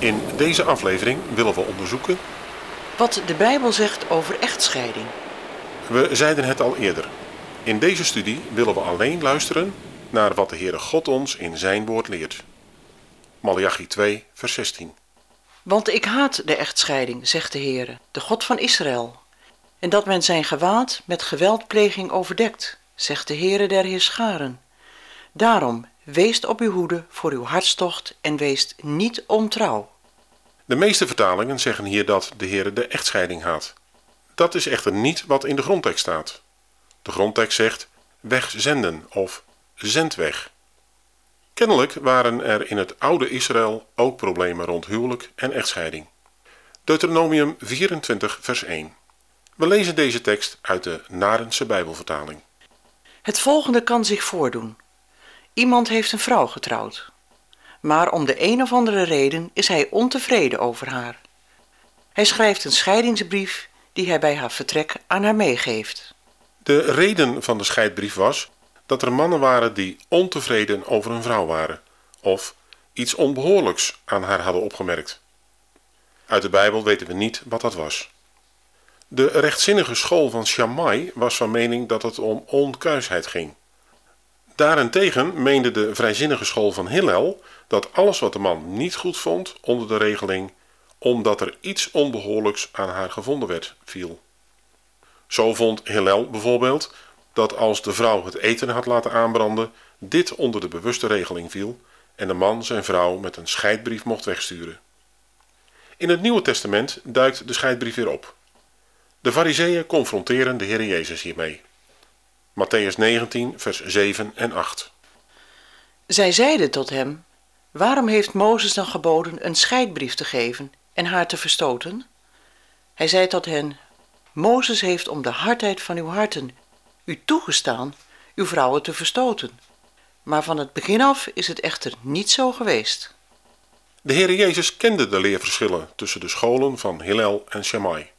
In deze aflevering willen we onderzoeken. Wat de Bijbel zegt over echtscheiding. We zeiden het al eerder. In deze studie willen we alleen luisteren naar wat de Heere God ons in zijn woord leert. Malachi 2, vers 16. Want ik haat de echtscheiding, zegt de Heere, de God van Israël. En dat men zijn gewaad met geweldpleging overdekt, zegt de Heere der Heerscharen. Daarom, weest op uw hoede voor uw hartstocht en weest niet ontrouw. De meeste vertalingen zeggen hier dat de Heere de echtscheiding haat. Dat is echter niet wat in de grondtekst staat. De grondtekst zegt wegzenden of zend weg. Kennelijk waren er in het oude Israël ook problemen rond huwelijk en echtscheiding. Deuteronomium 24 vers 1. We lezen deze tekst uit de Narense Bijbelvertaling. Het volgende kan zich voordoen. Iemand heeft een vrouw getrouwd. Maar om de een of andere reden is hij ontevreden over haar. Hij schrijft een scheidingsbrief die hij bij haar vertrek aan haar meegeeft. De reden van de scheidbrief was dat er mannen waren die ontevreden over een vrouw waren of iets onbehoorlijks aan haar hadden opgemerkt. Uit de Bijbel weten we niet wat dat was. De rechtzinnige school van Shammai was van mening dat het om onkuisheid ging. Daarentegen meende de vrijzinnige school van Hillel dat alles wat de man niet goed vond onder de regeling omdat er iets onbehoorlijks aan haar gevonden werd, viel. Zo vond Hillel bijvoorbeeld dat als de vrouw het eten had laten aanbranden, dit onder de bewuste regeling viel en de man zijn vrouw met een scheidbrief mocht wegsturen. In het Nieuwe Testament duikt de scheidbrief weer op. De Fariseeën confronteren de Heer Jezus hiermee. Matthäus 19, vers 7 en 8. Zij zeiden tot hem: Waarom heeft Mozes dan geboden een scheidbrief te geven en haar te verstoten? Hij zei tot hen: Mozes heeft om de hardheid van uw harten u toegestaan uw vrouwen te verstoten. Maar van het begin af is het echter niet zo geweest. De Heer Jezus kende de leerverschillen tussen de scholen van Hillel en Shammai.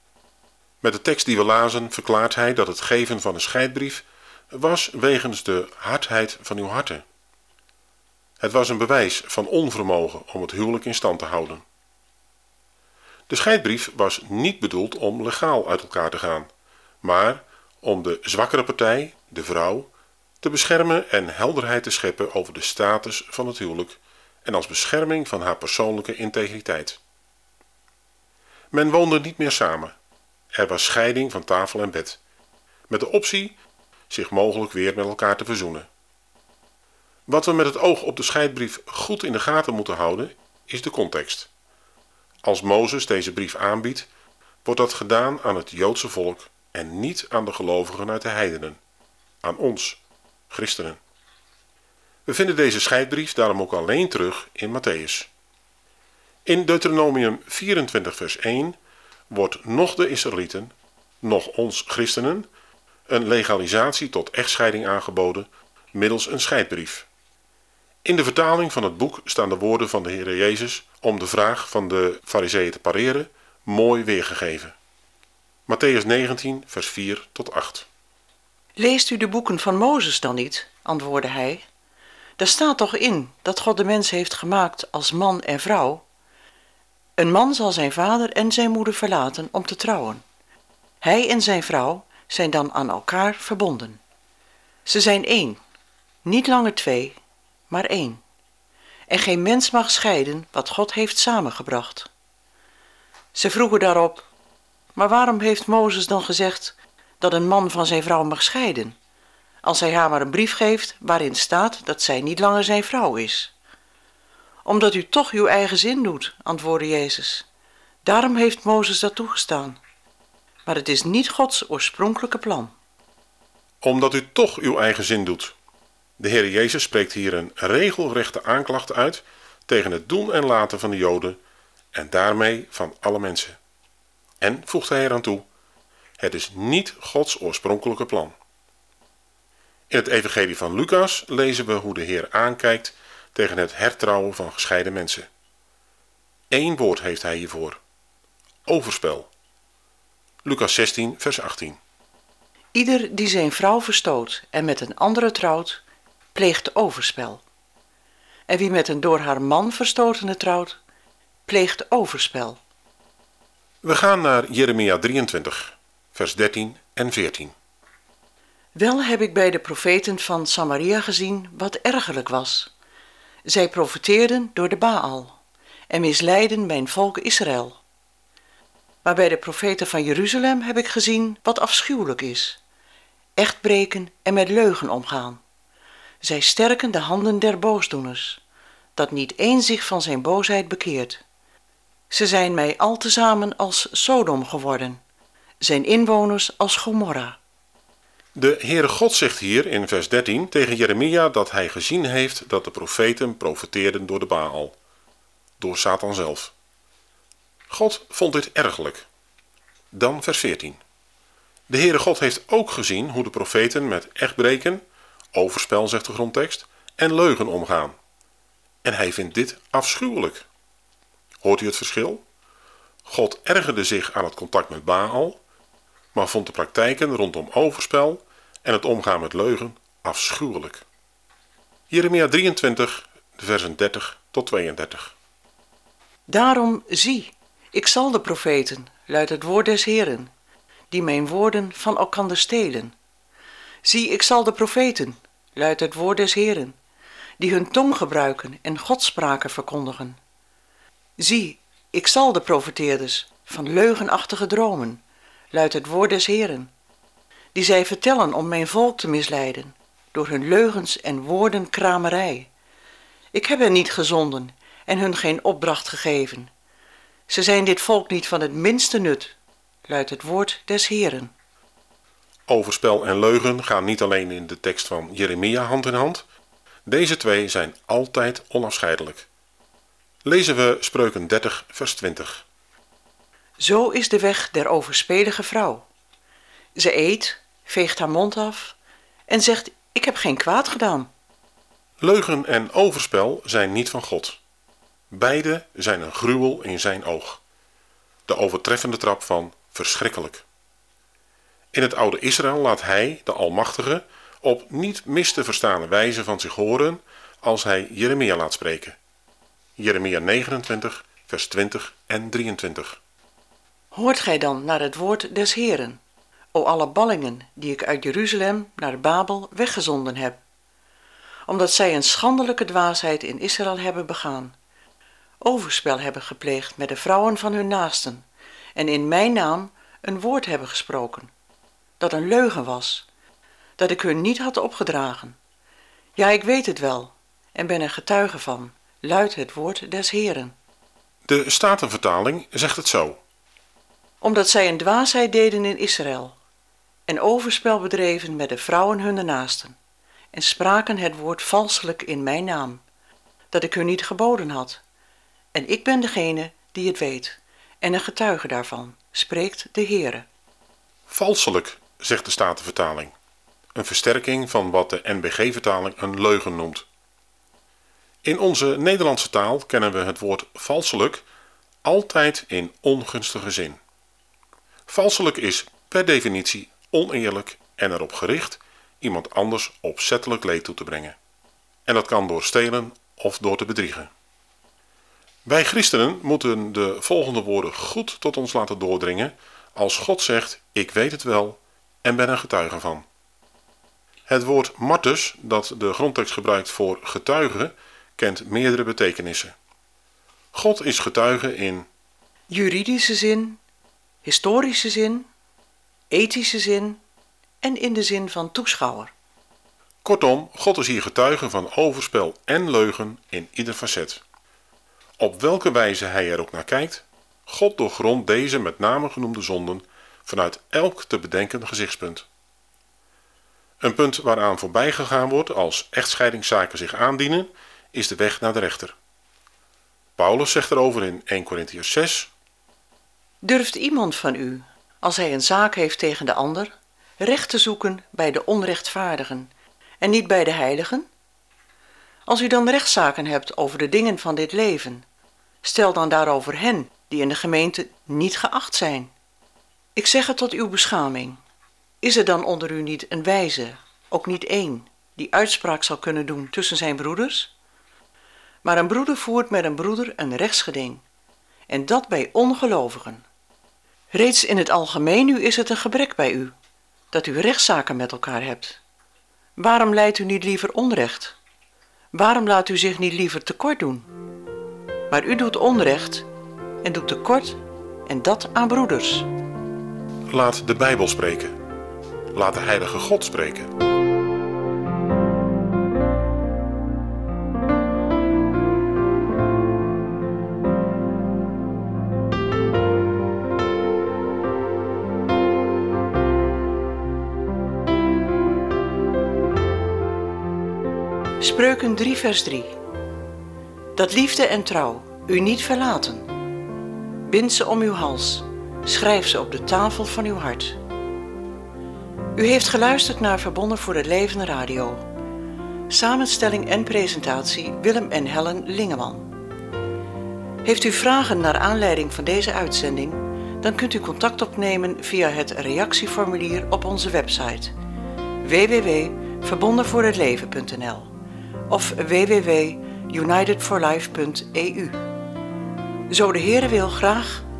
Met de tekst die we lazen verklaart hij dat het geven van een scheidbrief was wegens de hardheid van uw harten. Het was een bewijs van onvermogen om het huwelijk in stand te houden. De scheidbrief was niet bedoeld om legaal uit elkaar te gaan, maar om de zwakkere partij, de vrouw, te beschermen en helderheid te scheppen over de status van het huwelijk en als bescherming van haar persoonlijke integriteit. Men woonde niet meer samen. Er was scheiding van tafel en bed, met de optie zich mogelijk weer met elkaar te verzoenen. Wat we met het oog op de scheidbrief goed in de gaten moeten houden, is de context. Als Mozes deze brief aanbiedt, wordt dat gedaan aan het Joodse volk en niet aan de gelovigen uit de heidenen, aan ons, christenen. We vinden deze scheidbrief daarom ook alleen terug in Matthäus. In Deuteronomium 24 vers 1 wordt nog de Israëlieten, nog ons christenen, een legalisatie tot echtscheiding aangeboden middels een scheidbrief. In de vertaling van het boek staan de woorden van de Heer Jezus om de vraag van de Fariseeën te pareren mooi weergegeven. Matthäus 19, vers 4 tot 8. Leest u de boeken van Mozes dan niet? antwoordde hij. Daar staat toch in dat God de mens heeft gemaakt als man en vrouw? Een man zal zijn vader en zijn moeder verlaten om te trouwen. Hij en zijn vrouw zijn dan aan elkaar verbonden. Ze zijn één, niet langer twee, maar één. En geen mens mag scheiden wat God heeft samengebracht. Ze vroegen daarop: Maar waarom heeft Mozes dan gezegd dat een man van zijn vrouw mag scheiden, als hij haar maar een brief geeft waarin staat dat zij niet langer zijn vrouw is? Omdat u toch uw eigen zin doet, antwoordde Jezus. Daarom heeft Mozes dat toegestaan. Maar het is niet Gods oorspronkelijke plan. Omdat u toch uw eigen zin doet. De Heer Jezus spreekt hier een regelrechte aanklacht uit tegen het doen en laten van de Joden en daarmee van alle mensen. En, voegt hij eraan toe, het is niet Gods oorspronkelijke plan. In het Evangelie van Lucas lezen we hoe de Heer aankijkt tegen het hertrouwen van gescheiden mensen. Eén woord heeft hij hiervoor: overspel. Lucas 16, vers 18. Ieder die zijn vrouw verstoot en met een andere trouwt, pleegt overspel. En wie met een door haar man verstotene trouwt, pleegt overspel. We gaan naar Jeremia 23, vers 13 en 14. Wel heb ik bij de profeten van Samaria gezien wat ergerlijk was. Zij profeteerden door de Baal en misleiden mijn volk Israël. Maar bij de profeten van Jeruzalem heb ik gezien wat afschuwelijk is: echt breken en met leugen omgaan. Zij sterken de handen der boosdoeners, dat niet één zich van zijn boosheid bekeert. Ze zijn mij al tezamen als Sodom geworden, zijn inwoners als Gomorra. De Heere God zegt hier in vers 13 tegen Jeremia dat hij gezien heeft dat de profeten profeteerden door de Baal, door Satan zelf. God vond dit ergelijk. Dan vers 14. De Heere God heeft ook gezien hoe de profeten met echtbreken, overspel zegt de grondtekst, en leugen omgaan. En hij vindt dit afschuwelijk. Hoort u het verschil? God ergerde zich aan het contact met Baal, maar vond de praktijken rondom overspel en het omgaan met leugen afschuwelijk. Jeremia 23, versen 30 tot 32. Daarom zie, ik zal de profeten, luidt het woord des Heren, die mijn woorden van elkander stelen. Zie, ik zal de profeten, luidt het woord des Heren, die hun tong gebruiken en godspraken verkondigen. Zie, ik zal de profeteerders van leugenachtige dromen, luidt het woord des Heren, die zij vertellen om mijn volk te misleiden, door hun leugens en woordenkramerij. Ik heb hen niet gezonden en hun geen opdracht gegeven. Ze zijn dit volk niet van het minste nut, luidt het woord des Heren. Overspel en leugen gaan niet alleen in de tekst van Jeremia hand in hand. Deze twee zijn altijd onafscheidelijk. Lezen we Spreuken 30, vers 20. Zo is de weg der overspelige vrouw. Ze eet, veegt haar mond af en zegt: Ik heb geen kwaad gedaan. Leugen en overspel zijn niet van God. Beide zijn een gruwel in zijn oog. De overtreffende trap van verschrikkelijk. In het oude Israël laat hij, de Almachtige, op niet mis te verstaande wijze van zich horen als hij Jeremia laat spreken. Jeremia 29, vers 20 en 23. Hoort gij dan naar het woord des Heren, o alle ballingen die ik uit Jeruzalem naar Babel weggezonden heb, omdat zij een schandelijke dwaasheid in Israël hebben begaan, overspel hebben gepleegd met de vrouwen van hun naasten, en in mijn naam een woord hebben gesproken, dat een leugen was, dat ik hun niet had opgedragen. Ja, ik weet het wel, en ben er getuige van, luidt het woord des Heren. De Statenvertaling zegt het zo. Omdat zij een dwaasheid deden in Israël, en overspel bedreven met de vrouwen hunne naasten, en spraken het woord valselijk in mijn naam, dat ik hun niet geboden had. En ik ben degene die het weet, en een getuige daarvan, spreekt de Heere. Valselijk, zegt de Statenvertaling. Een versterking van wat de NBG-vertaling een leugen noemt. In onze Nederlandse taal kennen we het woord valselijk altijd in ongunstige zin. Valselijk is per definitie oneerlijk en erop gericht iemand anders opzettelijk leed toe te brengen. En dat kan door stelen of door te bedriegen. Wij christenen moeten de volgende woorden goed tot ons laten doordringen als God zegt: Ik weet het wel en ben er getuige van. Het woord martus, dat de grondtekst gebruikt voor getuige, kent meerdere betekenissen. God is getuige in Juridische zin, historische zin, ethische zin en in de zin van toeschouwer. Kortom, God is hier getuige van overspel en leugen in ieder facet. Op welke wijze hij er ook naar kijkt, God doorgrondt deze met name genoemde zonden vanuit elk te bedenken gezichtspunt. Een punt waaraan voorbij gegaan wordt als echtscheidingszaken zich aandienen, is de weg naar de rechter. Paulus zegt erover in 1 Corinthians 6: Durft iemand van u, als hij een zaak heeft tegen de ander, recht te zoeken bij de onrechtvaardigen en niet bij de heiligen? Als u dan rechtszaken hebt over de dingen van dit leven, stel dan daarover hen die in de gemeente niet geacht zijn. Ik zeg het tot uw beschaming. Is er dan onder u niet een wijze, ook niet één, die uitspraak zal kunnen doen tussen zijn broeders? Maar een broeder voert met een broeder een rechtsgeding, en dat bij ongelovigen. Reeds in het algemeen nu is het een gebrek bij u, dat u rechtszaken met elkaar hebt. Waarom leidt u niet liever onrecht? Waarom laat u zich niet liever tekort doen? Maar u doet onrecht en doet tekort en dat aan broeders. Laat de Bijbel spreken. Laat de Heilige God spreken. Spreuken 3, vers 3. Dat liefde en trouw u niet verlaten. Bind ze om uw hals, schrijf ze op de tafel van uw hart. U heeft geluisterd naar Verbonden voor het Leven Radio. Samenstelling en presentatie Willem en Helen Lingeman. Heeft u vragen naar aanleiding van deze uitzending? Dan kunt u contact opnemen via het reactieformulier op onze website www.verbondenvoorhetleven.nl of www.unitedforlife.eu. Zo de Heere wil graag